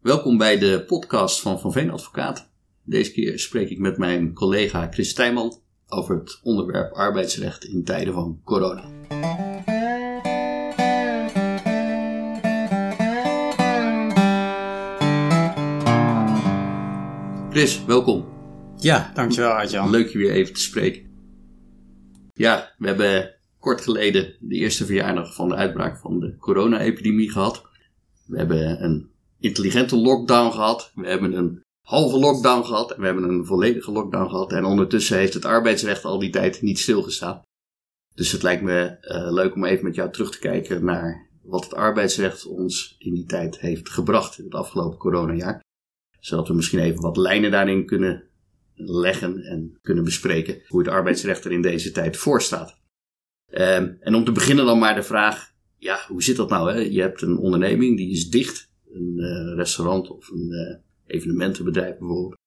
Welkom bij de podcast van Van Veen Advocaat. Deze keer spreek ik met mijn collega Chris Stijman over het onderwerp arbeidsrecht in tijden van corona. Chris, welkom. Ja, dankjewel Arjan. Leuk je weer even te spreken. Ja, we hebben kort geleden de eerste verjaardag van de uitbraak van de corona-epidemie gehad. We hebben een intelligente lockdown gehad. We hebben een halve lockdown gehad. En we hebben een volledige lockdown gehad. En ondertussen heeft het arbeidsrecht al die tijd niet stilgestaan. Dus het lijkt me uh, leuk om even met jou terug te kijken naar wat het arbeidsrecht ons in die tijd heeft gebracht in het afgelopen coronajaar. Zodat we misschien even wat lijnen daarin kunnen leggen en kunnen bespreken hoe het arbeidsrecht er in deze tijd voor staat. Um, en om te beginnen dan maar de vraag, ja, hoe zit dat nou? Hè? Je hebt een onderneming die is dicht, een uh, restaurant of een uh, evenementenbedrijf bijvoorbeeld.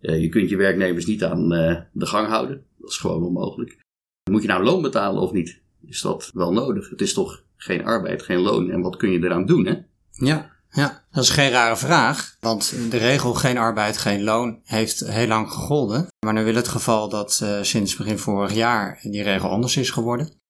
Uh, je kunt je werknemers niet aan de gang houden, dat is gewoon onmogelijk. Moet je nou loon betalen of niet? Is dat wel nodig? Het is toch geen arbeid, geen loon en wat kun je eraan doen hè? Ja, ja, dat is geen rare vraag, want de regel geen arbeid, geen loon heeft heel lang gegolden. Maar nu wil het geval dat sinds begin vorig jaar die regel anders is geworden.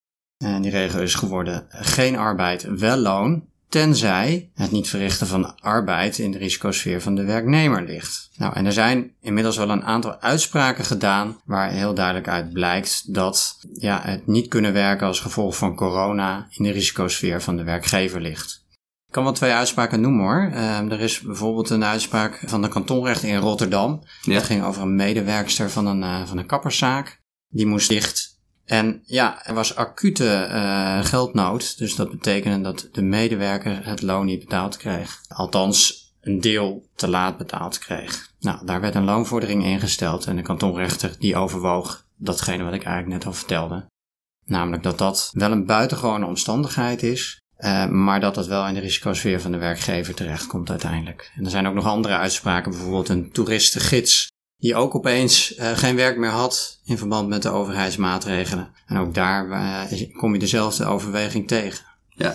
En die regel is geworden geen arbeid, wel loon, tenzij het niet verrichten van arbeid in de risicosfeer van de werknemer ligt. Nou, en er zijn inmiddels wel een aantal uitspraken gedaan waar heel duidelijk uit blijkt dat ja, het niet kunnen werken als gevolg van corona in de risicosfeer van de werkgever ligt. Ik kan wel twee uitspraken noemen hoor. Uh, er is bijvoorbeeld een uitspraak van de kantonrechter in Rotterdam. Ja. Dat ging over een medewerkster van een, uh, van een kapperszaak. Die moest dicht. En ja, er was acute uh, geldnood. Dus dat betekende dat de medewerker het loon niet betaald kreeg. Althans, een deel te laat betaald kreeg. Nou, daar werd een loonvordering ingesteld. En de kantonrechter die overwoog datgene wat ik eigenlijk net al vertelde. Namelijk dat dat wel een buitengewone omstandigheid is. Uh, maar dat dat wel in de risicosfeer van de werkgever terechtkomt uiteindelijk. En er zijn ook nog andere uitspraken, bijvoorbeeld een toeristengids die ook opeens uh, geen werk meer had in verband met de overheidsmaatregelen. En ook daar uh, kom je dezelfde overweging tegen. Ja,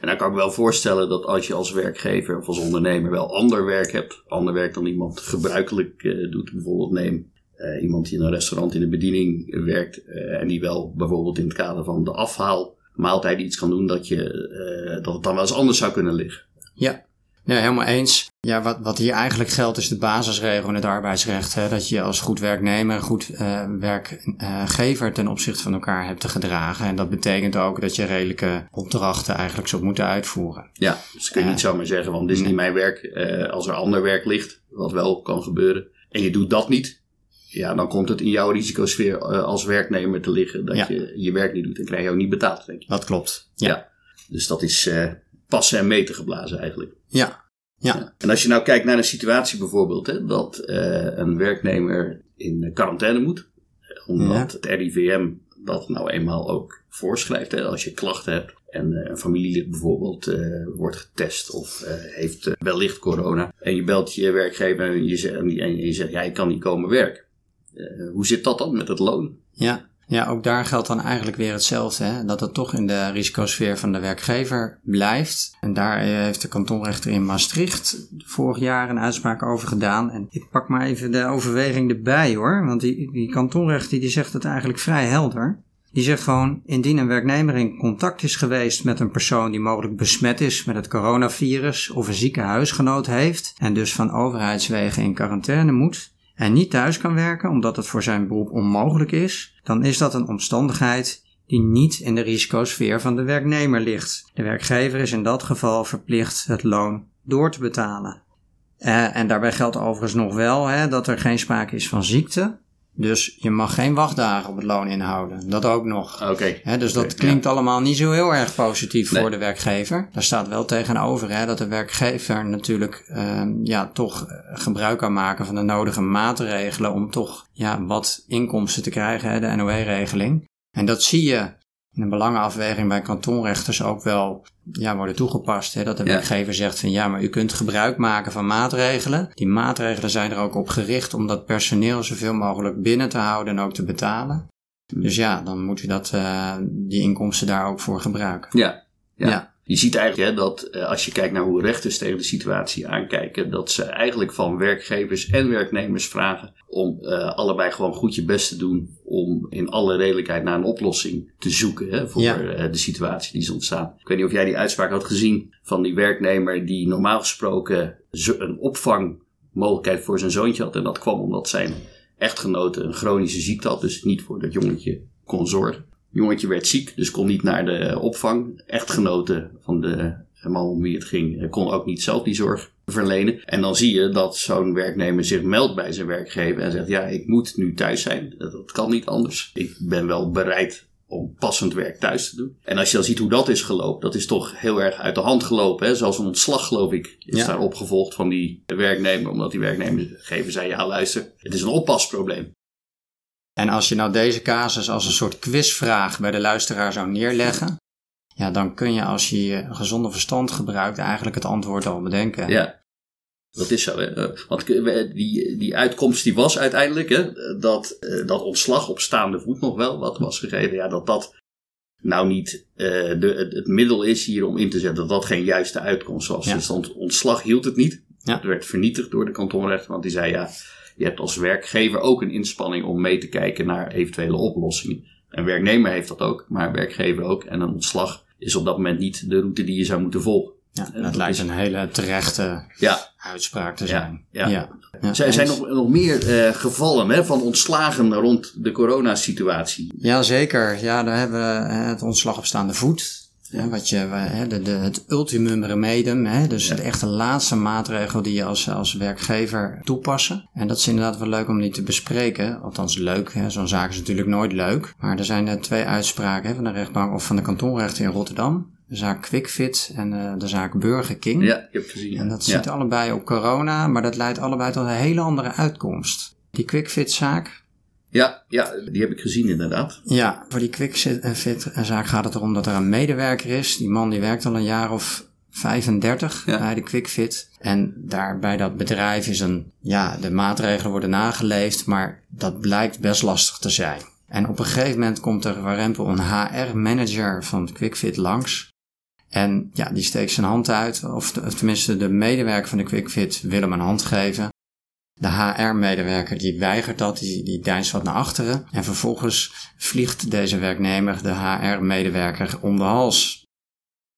en dan kan ik me wel voorstellen dat als je als werkgever of als ondernemer wel ander werk hebt, ander werk dan iemand gebruikelijk doet, bijvoorbeeld neem iemand die in een restaurant in de bediening werkt en die wel bijvoorbeeld in het kader van de afhaal maaltijd iets kan doen dat, je, dat het dan wel eens anders zou kunnen liggen. Ja, nee, helemaal eens. Ja, wat, wat hier eigenlijk geldt is de basisregel in het arbeidsrecht. Hè, dat je als goed werknemer goed uh, werkgever ten opzichte van elkaar hebt te gedragen. En dat betekent ook dat je redelijke opdrachten eigenlijk zou moeten uitvoeren. Ja, dus kun je niet zomaar zeggen, want dit is niet mijn werk. Uh, als er ander werk ligt, wat wel kan gebeuren, en je doet dat niet, ja, dan komt het in jouw risicosfeer uh, als werknemer te liggen dat ja. je je werk niet doet en krijg je ook niet betaald, denk je. Dat klopt. Ja. ja. Dus dat is uh, passen en meten geblazen eigenlijk. Ja. Ja. En als je nou kijkt naar een situatie bijvoorbeeld, hè, dat uh, een werknemer in quarantaine moet, omdat het RIVM dat nou eenmaal ook voorschrijft. Hè, als je klachten hebt en een familielid bijvoorbeeld uh, wordt getest of heeft wellicht corona. En je belt je werkgever en je, zegt, en je zegt, ja, je kan niet komen werken. Hoe zit dat dan met het loon? Ja, ja, ook daar geldt dan eigenlijk weer hetzelfde. Hè? Dat het toch in de risicosfeer van de werkgever blijft. En daar heeft de kantonrechter in Maastricht vorig jaar een uitspraak over gedaan. En ik pak maar even de overweging erbij hoor. Want die, die kantonrechter die zegt het eigenlijk vrij helder. Die zegt gewoon, indien een werknemer in contact is geweest met een persoon die mogelijk besmet is met het coronavirus of een zieke huisgenoot heeft en dus van overheidswegen in quarantaine moet, en niet thuis kan werken omdat het voor zijn beroep onmogelijk is, dan is dat een omstandigheid die niet in de risicosfeer van de werknemer ligt. De werkgever is in dat geval verplicht het loon door te betalen. Uh, en daarbij geldt overigens nog wel hè, dat er geen sprake is van ziekte. Dus je mag geen wachtdagen op het loon inhouden. Dat ook nog. Oké. Okay. Dus dat okay, klinkt ja. allemaal niet zo heel erg positief nee. voor de werkgever. Daar staat wel tegenover hè, dat de werkgever natuurlijk uh, ja, toch gebruik kan maken van de nodige maatregelen om toch ja, wat inkomsten te krijgen, hè, de NOE-regeling. En dat zie je in een belangenafweging bij kantonrechters ook wel ja, worden toegepast. Hè? Dat de werkgever zegt van ja, maar u kunt gebruik maken van maatregelen. Die maatregelen zijn er ook op gericht om dat personeel zoveel mogelijk binnen te houden en ook te betalen. Dus ja, dan moet u dat, uh, die inkomsten daar ook voor gebruiken. Ja, ja. ja. Je ziet eigenlijk hè, dat eh, als je kijkt naar hoe rechters tegen de situatie aankijken, dat ze eigenlijk van werkgevers en werknemers vragen om uh, allebei gewoon goed je best te doen om in alle redelijkheid naar een oplossing te zoeken hè, voor Ja. uh, de situatie die is ontstaan. Ik weet niet of jij die uitspraak had gezien van die werknemer die normaal gesproken een opvangmogelijkheid voor zijn zoontje had. En dat kwam omdat zijn echtgenote een chronische ziekte had, dus niet voor dat jongetje kon zorgen. Jongetje werd ziek, dus kon niet naar de opvang. Echtgenote van de man om wie het ging, eh, kon ook niet zelf die zorg verlenen. En dan zie je dat zo'n werknemer zich meldt bij zijn werkgever en zegt: Ja, ik moet nu thuis zijn. Dat dat kan niet anders. Ik ben wel bereid om passend werk thuis te doen. En als je dan ziet hoe dat is gelopen, dat is toch heel erg uit de hand gelopen. Hè? Zelfs een ontslag, geloof ik, is Ja. daar opgevolgd van die werknemer. Omdat die werknemer zei: Ja, luister, het is een oppasprobleem. En als je nou deze casus als een soort quizvraag bij de luisteraar zou neerleggen, ja, dan kun je als je je gezonde verstand gebruikt eigenlijk het antwoord al bedenken. Ja, dat is zo. Hè? Eh, Want die, die uitkomst die was uiteindelijk hè, dat, eh, dat ontslag op staande voet nog wel wat was gegeven. Ja, dat dat nou niet eh, de, het, het middel is hier om in te zetten. Dat dat geen juiste uitkomst was. Ja. Dus ont- ontslag hield het niet. Ja. Het werd vernietigd door de kantonrechter. Want die zei ja, je hebt als werkgever ook een inspanning om mee te kijken naar eventuele oplossingen. Een werknemer heeft dat ook, maar een werkgever ook. En een ontslag is op dat moment niet de route die je zou moeten volgen. Ja, En dat dat lijkt is- een hele terechte Ja, uitspraak te zijn. ja. ja. Ja, Er zijn nog, nog meer eh, gevallen hè, van ontslagen rond de coronasituatie. Ja, zeker. Ja, daar hebben we eh, het ontslag op staande voet. Hè, wat je, eh, hè, de, de, het ultimum remedium, hè, dus Ja. de echte laatste maatregel die je als, als werkgever toepassen. En dat is inderdaad wel leuk om die te bespreken. Althans leuk, zo'n zaak is natuurlijk nooit leuk. Maar er zijn er twee uitspraken hè, van de rechtbank of van de kantonrechter in Rotterdam. De zaak QuickFit en eh, de zaak Burger King. Ja, ik heb gezien. En dat ja. zit allebei op corona, maar dat leidt allebei tot een hele andere uitkomst. Die QuickFit-zaak, Ja, ja, die heb ik gezien inderdaad. ja, voor die QuickFit-zaak gaat het erom dat er een medewerker is. Die man die werkt al een jaar of 35 Ja. bij de QuickFit. En daar bij dat bedrijf is een, ja, de maatregelen worden nageleefd, maar dat blijkt best lastig te zijn. En op een gegeven moment komt er warempel een HR-manager van QuickFit langs. En ja, die steekt zijn hand uit, of, of tenminste de medewerker van de QuickFit wil hem een hand geven. De HR-medewerker die weigert dat, die, die deinst wat naar achteren. En vervolgens vliegt deze werknemer de HR-medewerker om de hals.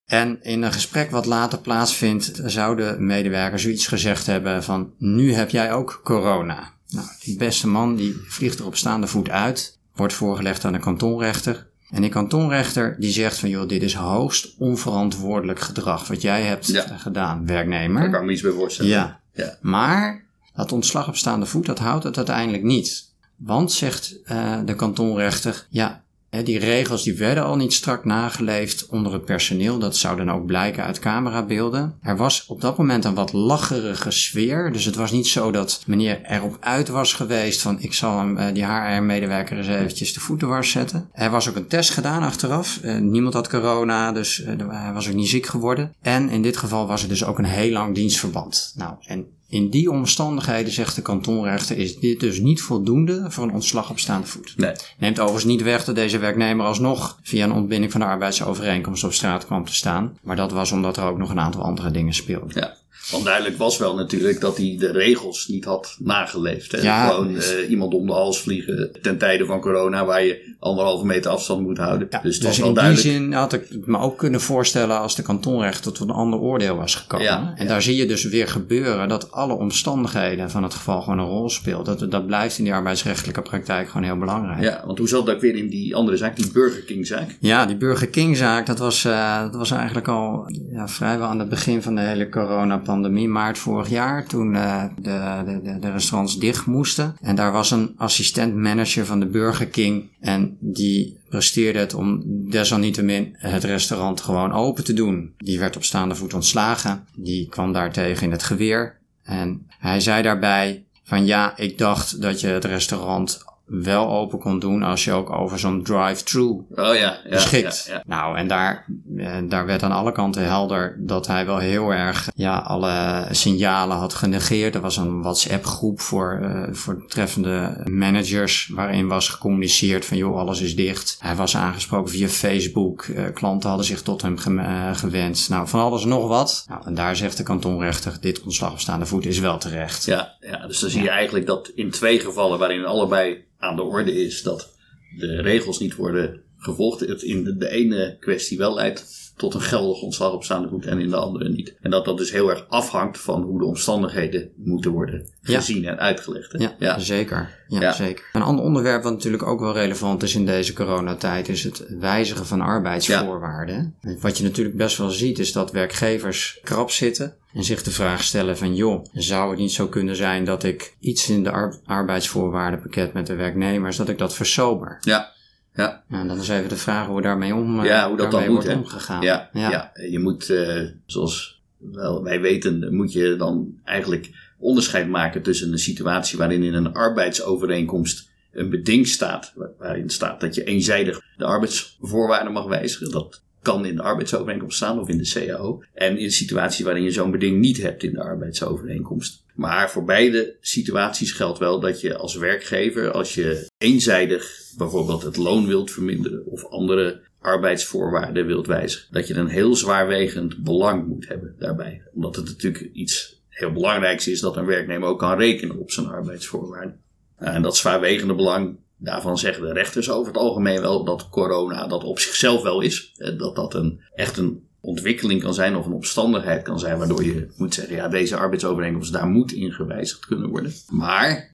En in een gesprek wat later plaatsvindt, zou de medewerker zoiets gezegd hebben van, nu heb jij ook corona. Nou, die beste man die vliegt er op staande voet uit, wordt voorgelegd aan de kantonrechter. En die kantonrechter die zegt van, joh, dit is hoogst onverantwoordelijk gedrag wat jij hebt Ja. gedaan, werknemer. Daar kan ik me iets bij voorstellen. Ja. Ja. Maar dat ontslag op staande voet, dat houdt het uiteindelijk niet. Want, zegt eh, de kantonrechter, ja, die regels die werden al niet strak nageleefd onder het personeel. Dat zou dan ook blijken uit camerabeelden. Er was op dat moment een wat lacherige sfeer. Dus het was niet zo dat meneer erop uit was geweest van ik zal hem, eh, die HR-medewerker eens eventjes de voeten wars zetten. Er was ook een test gedaan achteraf. Eh, niemand had corona, dus hij was ook niet ziek geworden. En in dit geval was er dus ook een heel lang dienstverband. Nou, en in die omstandigheden, zegt de kantonrechter, is dit dus niet voldoende voor een ontslag op staande voet. Nee. Neemt overigens niet weg dat deze werknemer alsnog via een ontbinding van de arbeidsovereenkomst op straat kwam te staan. Maar dat was omdat er ook nog een aantal andere dingen speelden. Ja. Want duidelijk was wel natuurlijk dat hij de regels niet had nageleefd. Hè? Ja. Gewoon eh, iemand om de hals vliegen ten tijde van corona, waar je anderhalve meter afstand moet houden. Ja, dus dus in duidelijk. die zin had ik het me ook kunnen voorstellen als de kantonrechter tot een ander oordeel was gekomen. Ja, en ja. daar zie je dus weer gebeuren dat alle omstandigheden van het geval gewoon een rol speelt. Dat, dat blijft in die arbeidsrechtelijke praktijk gewoon heel belangrijk. Ja, want hoe zat ook weer in die andere zaak, die Burger King zaak? Ja, die Burger King zaak, dat was, eh, dat was eigenlijk al ja, vrijwel aan het begin van de hele coronapandemie, maart vorig jaar, toen eh, de, de, de, de restaurants dicht moesten. En daar was een assistent manager van de Burger King en die presteerde het om desalniettemin het restaurant gewoon open te doen. Die werd op staande voet ontslagen, die kwam daartegen in het geweer. En hij zei daarbij van ja, ik dacht dat je het restaurant wel open kon doen als je ook over zo'n drive-thru Oh ja, ja, beschikt. ja, ja. Nou, en daar, eh, daar werd aan alle kanten helder dat hij wel heel erg ja, alle signalen had genegeerd. Er was een WhatsApp-groep voor, eh, voor treffende managers waarin was gecommuniceerd van joh, alles is dicht. Hij was aangesproken via Facebook. Eh, klanten hadden zich tot hem ge- gewend. Nou, van alles en nog wat. Nou, en daar zegt de kantonrechter, dit ontslag op staande voet is wel terecht. Ja, ja, dus dan zie je eigenlijk dat in twee gevallen waarin allebei aan de orde is dat de regels niet worden gevolgd, het in de, de ene kwestie wel leidt tot een geldig ontslag op staande voet en in de andere niet. En dat dat dus heel erg afhangt van hoe de omstandigheden moeten worden Ja. gezien en uitgelegd. hè? Ja, ja. zeker. Ja, Ja. zeker. Een ander onderwerp wat natuurlijk ook wel relevant is in deze coronatijd is het wijzigen van arbeidsvoorwaarden. Wat je natuurlijk best wel ziet is dat werkgevers krap zitten en zich de vraag stellen van joh, zou het niet zo kunnen zijn dat ik iets in de ar- arbeidsvoorwaardenpakket met de werknemers, dat ik dat versober? ja. Ja, Nou, dan is even de vraag hoe we daarmee om, eh, Ja, hoe dat dan moet, wordt hè? omgegaan. ja, ja. Je moet, eh, zoals wel, wij weten, moet je dan eigenlijk onderscheid maken tussen een situatie waarin in een arbeidsovereenkomst een beding staat, waar- waarin staat dat je eenzijdig de arbeidsvoorwaarden mag wijzigen. Dat kan in de arbeidsovereenkomst staan of in de CAO. En in een situatie waarin je zo'n beding niet hebt in de arbeidsovereenkomst. Maar voor beide situaties geldt wel dat je als werkgever, als je eenzijdig bijvoorbeeld het loon wilt verminderen of andere arbeidsvoorwaarden wilt wijzigen, dat je een heel zwaarwegend belang moet hebben daarbij. Omdat het natuurlijk iets heel belangrijks is dat een werknemer ook kan rekenen op zijn arbeidsvoorwaarden. Nou, En dat zwaarwegende belang, daarvan zeggen de rechters over het algemeen wel dat corona dat op zichzelf wel is. Dat dat een, echt een ontwikkeling kan zijn of een omstandigheid kan zijn waardoor je moet zeggen, ja, deze arbeidsovereenkomst, daar moet in gewijzigd kunnen worden. Maar,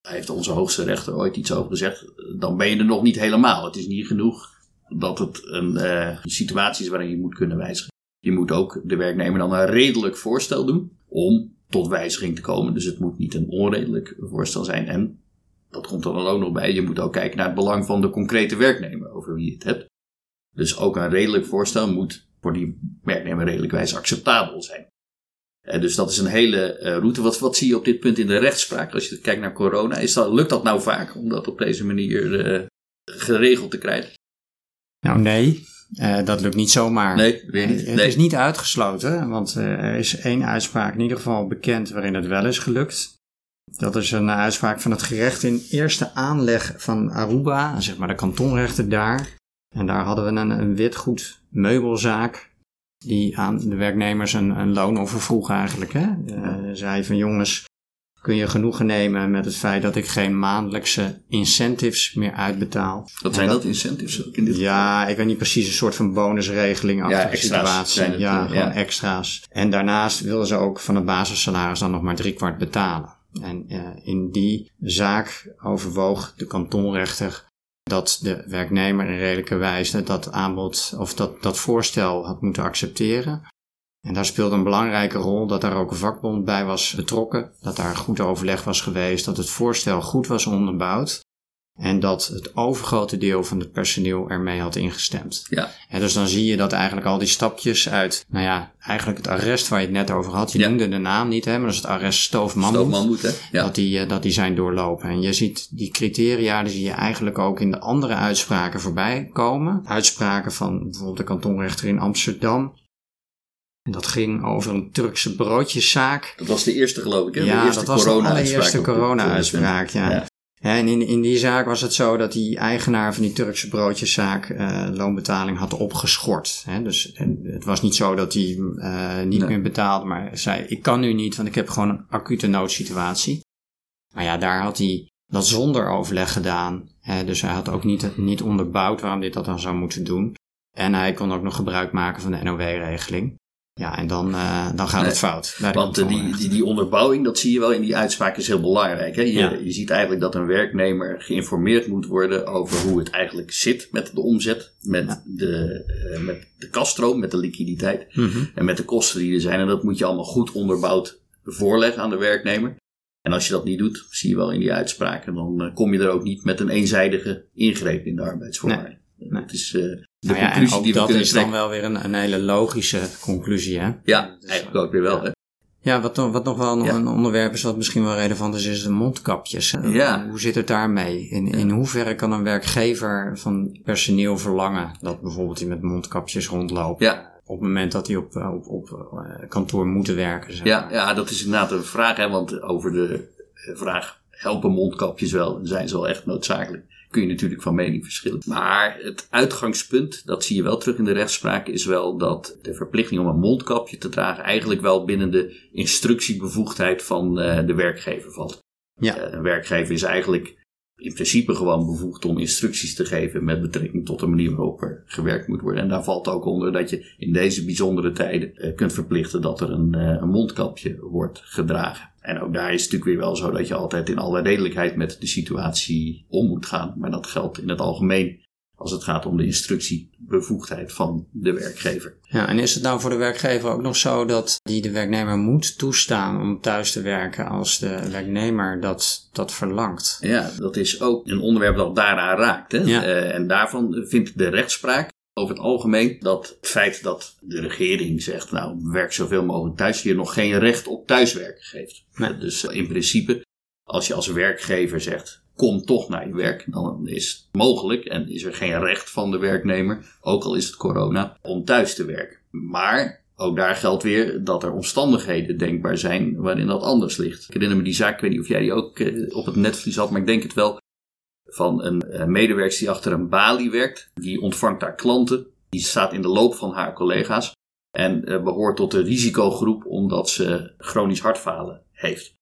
daar heeft onze hoogste rechter ooit iets over gezegd, dan ben je er nog niet helemaal. Het is niet genoeg dat het een eh, situatie is waarin je moet kunnen wijzigen. Je moet ook de werknemer dan een redelijk voorstel doen om tot wijziging te komen. Dus het moet niet een onredelijk voorstel zijn. En dat komt er dan ook nog bij. Je moet ook kijken naar het belang van de concrete werknemer over wie je het hebt. Dus ook een redelijk voorstel moet voor die werknemer redelijkwijs acceptabel zijn. Eh, dus dat is een hele eh, route. Wat, wat zie je op dit punt in de rechtspraak als je kijkt naar corona? Is dat, lukt dat nou vaak om dat op deze manier eh, geregeld te krijgen? Nou nee, dat lukt niet zomaar. Nee, weer niet. Het Nee. is niet uitgesloten, want er is één uitspraak in ieder geval bekend waarin het wel is gelukt. Dat is een uitspraak van het gerecht in eerste aanleg van Aruba, zeg maar de kantonrechter daar. En daar hadden we een, een witgoed meubelzaak die aan de werknemers een, een loonoffer vroeg eigenlijk. Hè? Eh, zei van jongens, kun je genoegen nemen met het feit dat ik geen maandelijkse incentives meer uitbetaal. Wat zijn dat incentives ook in dit geval? Ja, ik weet niet precies, een soort van bonusregeling Ja, achter extra's situatie. het, ja, eh, gewoon ja. extra's. En daarnaast wilden ze ook van het basissalaris dan nog maar driekwart betalen. En eh, in die zaak overwoog de kantonrechter dat de werknemer in redelijke wijze dat aanbod of dat, dat voorstel had moeten accepteren. En daar speelde een belangrijke rol dat daar ook een vakbond bij was betrokken, dat daar goed overleg was geweest, dat het voorstel goed was onderbouwd en dat het overgrote deel van het personeel ermee had ingestemd. Ja. En dus dan zie je dat eigenlijk al die stapjes uit, nou ja, eigenlijk het arrest waar je het net over had, je Ja. noemde de naam niet, hè, maar dat is het arrest Stoofman. Stoofman moet, hè? Ja. Dat, die, eh, dat die zijn doorlopen. En je ziet die criteria, die zie je eigenlijk ook in de andere uitspraken voorbij komen. Uitspraken van bijvoorbeeld de kantonrechter in Amsterdam. En dat ging over een Turkse broodjeszaak. Dat was de eerste, geloof ik, hè? de Ja, eerste dat was de corona-uitspraak allereerste corona-uitspraak, ja. Ja. En in, in die zaak was het zo dat die eigenaar van die Turkse broodjeszaak eh, loonbetaling had opgeschort. Hè? Dus en het was niet zo dat hij eh, niet Nee. meer betaalde, maar zei: Ik kan nu niet, want ik heb gewoon een acute noodsituatie. Maar ja, daar had hij dat zonder overleg gedaan. Hè? Dus hij had ook niet, niet onderbouwd waarom dit dat dan zou moeten doen. En hij kon ook nog gebruik maken van de NOW-regeling. Ja, en dan, eh, dan gaat Nee, het fout. Want eh, die, kantonrechter. die, die onderbouwing, dat zie je wel in die uitspraak, is heel belangrijk. Hè? Je, Ja. je ziet eigenlijk dat een werknemer geïnformeerd moet worden over hoe het eigenlijk zit met de omzet, met, de, eh, met de kaststroom, met de liquiditeit Mhm. en met de kosten die er zijn. En dat moet je allemaal goed onderbouwd voorleggen aan de werknemer. En als je dat niet doet, zie je wel in die uitspraken, dan eh, kom je er ook niet met een eenzijdige ingreep in de arbeidsvoorwaarden. Nee. Dat is eh, de Nou ja, conclusie die we dat kunnen is dan trekken. wel weer een, een hele logische conclusie, hè? Ja, Dus, eigenlijk ook weer wel. Hè? Ja, wat, nog- wat nog wel nog Ja. een onderwerp is wat misschien wel relevant is, is de mondkapjes. Ja. Hoe zit het daarmee? In, in hoeverre kan een werkgever van personeel verlangen dat bijvoorbeeld die met mondkapjes rondloopt? Ja. Op het moment dat die op, eh, op, op eh, kantoor moeten werken. Zeg Ja, maar. ja, dat is inderdaad een vraag, hè, want over de eh, vraag helpen mondkapjes wel, zijn ze wel echt noodzakelijk. Kun je natuurlijk van mening verschillen. Maar het uitgangspunt, dat zie je wel terug in de rechtspraak, is wel dat de verplichting om een mondkapje te dragen eigenlijk wel binnen de instructiebevoegdheid van eh, de werkgever valt. Ja. Eh, een werkgever is eigenlijk in principe gewoon bevoegd om instructies te geven met betrekking tot de manier waarop er gewerkt moet worden. En daar valt ook onder dat je in deze bijzondere tijden eh, kunt verplichten dat er een, eh, een mondkapje wordt gedragen. En ook daar is het natuurlijk weer wel zo dat je altijd in alle redelijkheid met de situatie om moet gaan. Maar dat geldt in het algemeen als het gaat om de instructiebevoegdheid van de werkgever. Ja, en is het nou voor de werkgever ook nog zo dat die de werknemer moet toestaan om thuis te werken als de werknemer dat, dat verlangt? Ja, dat is ook een onderwerp dat daaraan raakt. Hè? Ja. Eh, en daarvan vindt de rechtspraak over het algemeen dat het feit dat de regering zegt, nou, werk zoveel mogelijk thuis, je nog geen recht op thuiswerken geeft. Nee. Dus in principe, als je als werkgever zegt, kom toch naar je werk, dan is het mogelijk en is er geen recht van de werknemer, ook al is het corona, om thuis te werken. Maar ook daar geldt weer dat er omstandigheden denkbaar zijn waarin dat anders ligt. Ik herinner me die zaak, ik weet niet of jij die ook eh, op het netvlies had, maar ik denk het wel. Van een eh, medewerker die achter een balie werkt. Die ontvangt daar klanten. Die staat in de loop van haar collega's. En eh, behoort tot de risicogroep omdat ze chronisch hartfalen heeft.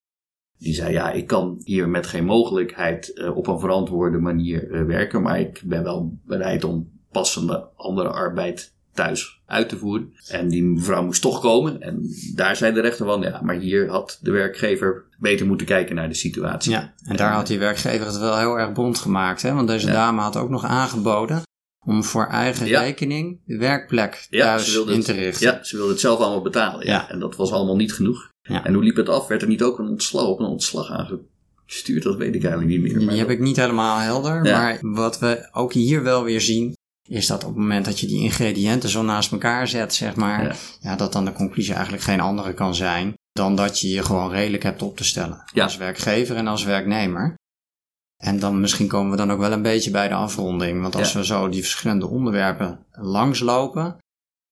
Die zei, ja, ik kan hier met geen mogelijkheid eh, op een verantwoorde manier eh, werken. Maar ik ben wel bereid om passende andere arbeid thuis uit te voeren. En die mevrouw moest toch komen. En daar zei de rechter van, ja, maar hier had de werkgever beter moeten kijken naar de situatie. Ja, en daar had die werkgever het wel heel erg bond gemaakt. Hè? Want deze Ja. dame had ook nog aangeboden om voor eigen Ja. rekening de werkplek Ja, thuis in te richten. Ja, ze wilde het zelf allemaal betalen. Ja. En dat was allemaal niet genoeg. Ja. En hoe liep het af? Werd er niet ook een ontslag op een ontslag aangestuurd? Dat weet ik eigenlijk niet meer. Die heb ik niet helemaal helder. Ja. Maar wat we ook hier wel weer zien, is dat op het moment dat je die ingrediënten zo naast elkaar zet, zeg maar, Ja. ja. dat dan de conclusie eigenlijk geen andere kan zijn dan dat je je gewoon redelijk hebt op te stellen. Ja. Als werkgever en als werknemer. En dan misschien komen we dan ook wel een beetje bij de afronding. Want als Ja. we zo die verschillende onderwerpen langslopen,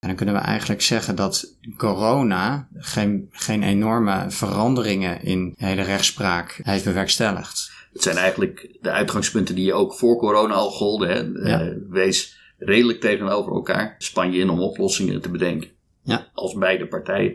en dan kunnen we eigenlijk zeggen dat corona geen, geen enorme veranderingen in de hele rechtspraak heeft bewerkstelligd. Het zijn eigenlijk de uitgangspunten die ook voor corona al golden. Hè? Ja. Eh, wees redelijk tegenover elkaar. Span je in om oplossingen te bedenken. Ja. Als beide partijen.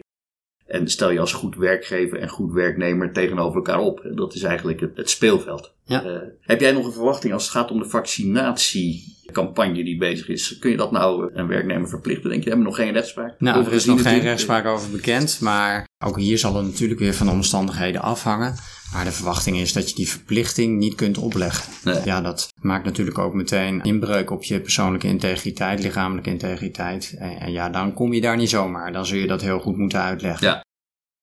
En stel je als goed werkgever en goed werknemer tegenover elkaar op. Dat is eigenlijk het, het speelveld. Ja. Eh, heb jij nog een verwachting als het gaat om de vaccinatiecampagne die bezig is? Kun je dat nou een werknemer verplichten? Denk je, we hebben nog geen rechtspraak? Nou, er is nog geen rechtspraak over bekend, maar ook hier zal het natuurlijk weer van de omstandigheden afhangen. Maar de verwachting is dat je die verplichting niet kunt opleggen. Nee. Ja, dat maakt natuurlijk ook meteen inbreuk op je persoonlijke integriteit, lichamelijke integriteit. En, en ja, dan kom je daar niet zomaar. Dan zul je dat heel goed moeten uitleggen. Ja.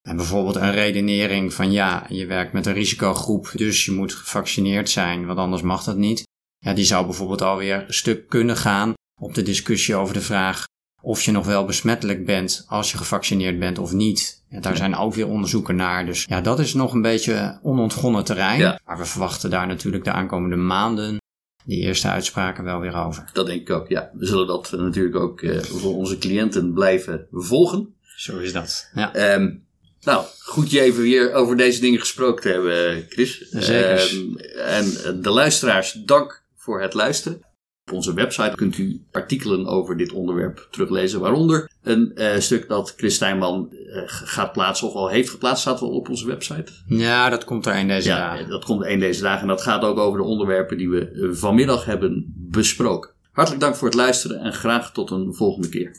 En bijvoorbeeld een redenering van ja, je werkt met een risicogroep, dus je moet gevaccineerd zijn, want anders mag dat niet. Ja, die zou bijvoorbeeld alweer stuk kunnen gaan op de discussie over de vraag of je nog wel besmettelijk bent als je gevaccineerd bent of niet. Ja, daar zijn ook weer onderzoeken naar. Dus ja, dat is nog een beetje onontgonnen terrein. Ja. Maar we verwachten daar natuurlijk de aankomende maanden die eerste uitspraken wel weer over. Dat denk ik ook, ja. We zullen dat eh, natuurlijk ook eh, voor onze cliënten blijven volgen. Zo is dat. Ja. Ehm, nou, goed je even weer over deze dingen gesproken te hebben, Chris. Zeker. Ehm, en de luisteraars, dank voor het luisteren. Op onze website kunt u artikelen over dit onderwerp teruglezen, waaronder een eh, stuk dat Chris Stijnman eh, gaat plaatsen, of al heeft geplaatst, staat al op onze website. ja, dat komt er in deze Ja, dagen. dat komt één deze dagen en dat gaat ook over de onderwerpen die we eh, vanmiddag hebben besproken. Hartelijk dank voor het luisteren en graag tot een volgende keer.